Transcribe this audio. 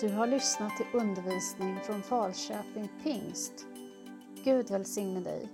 Du har lyssnat till undervisning från Falköping Pingst. Gud välsigne dig.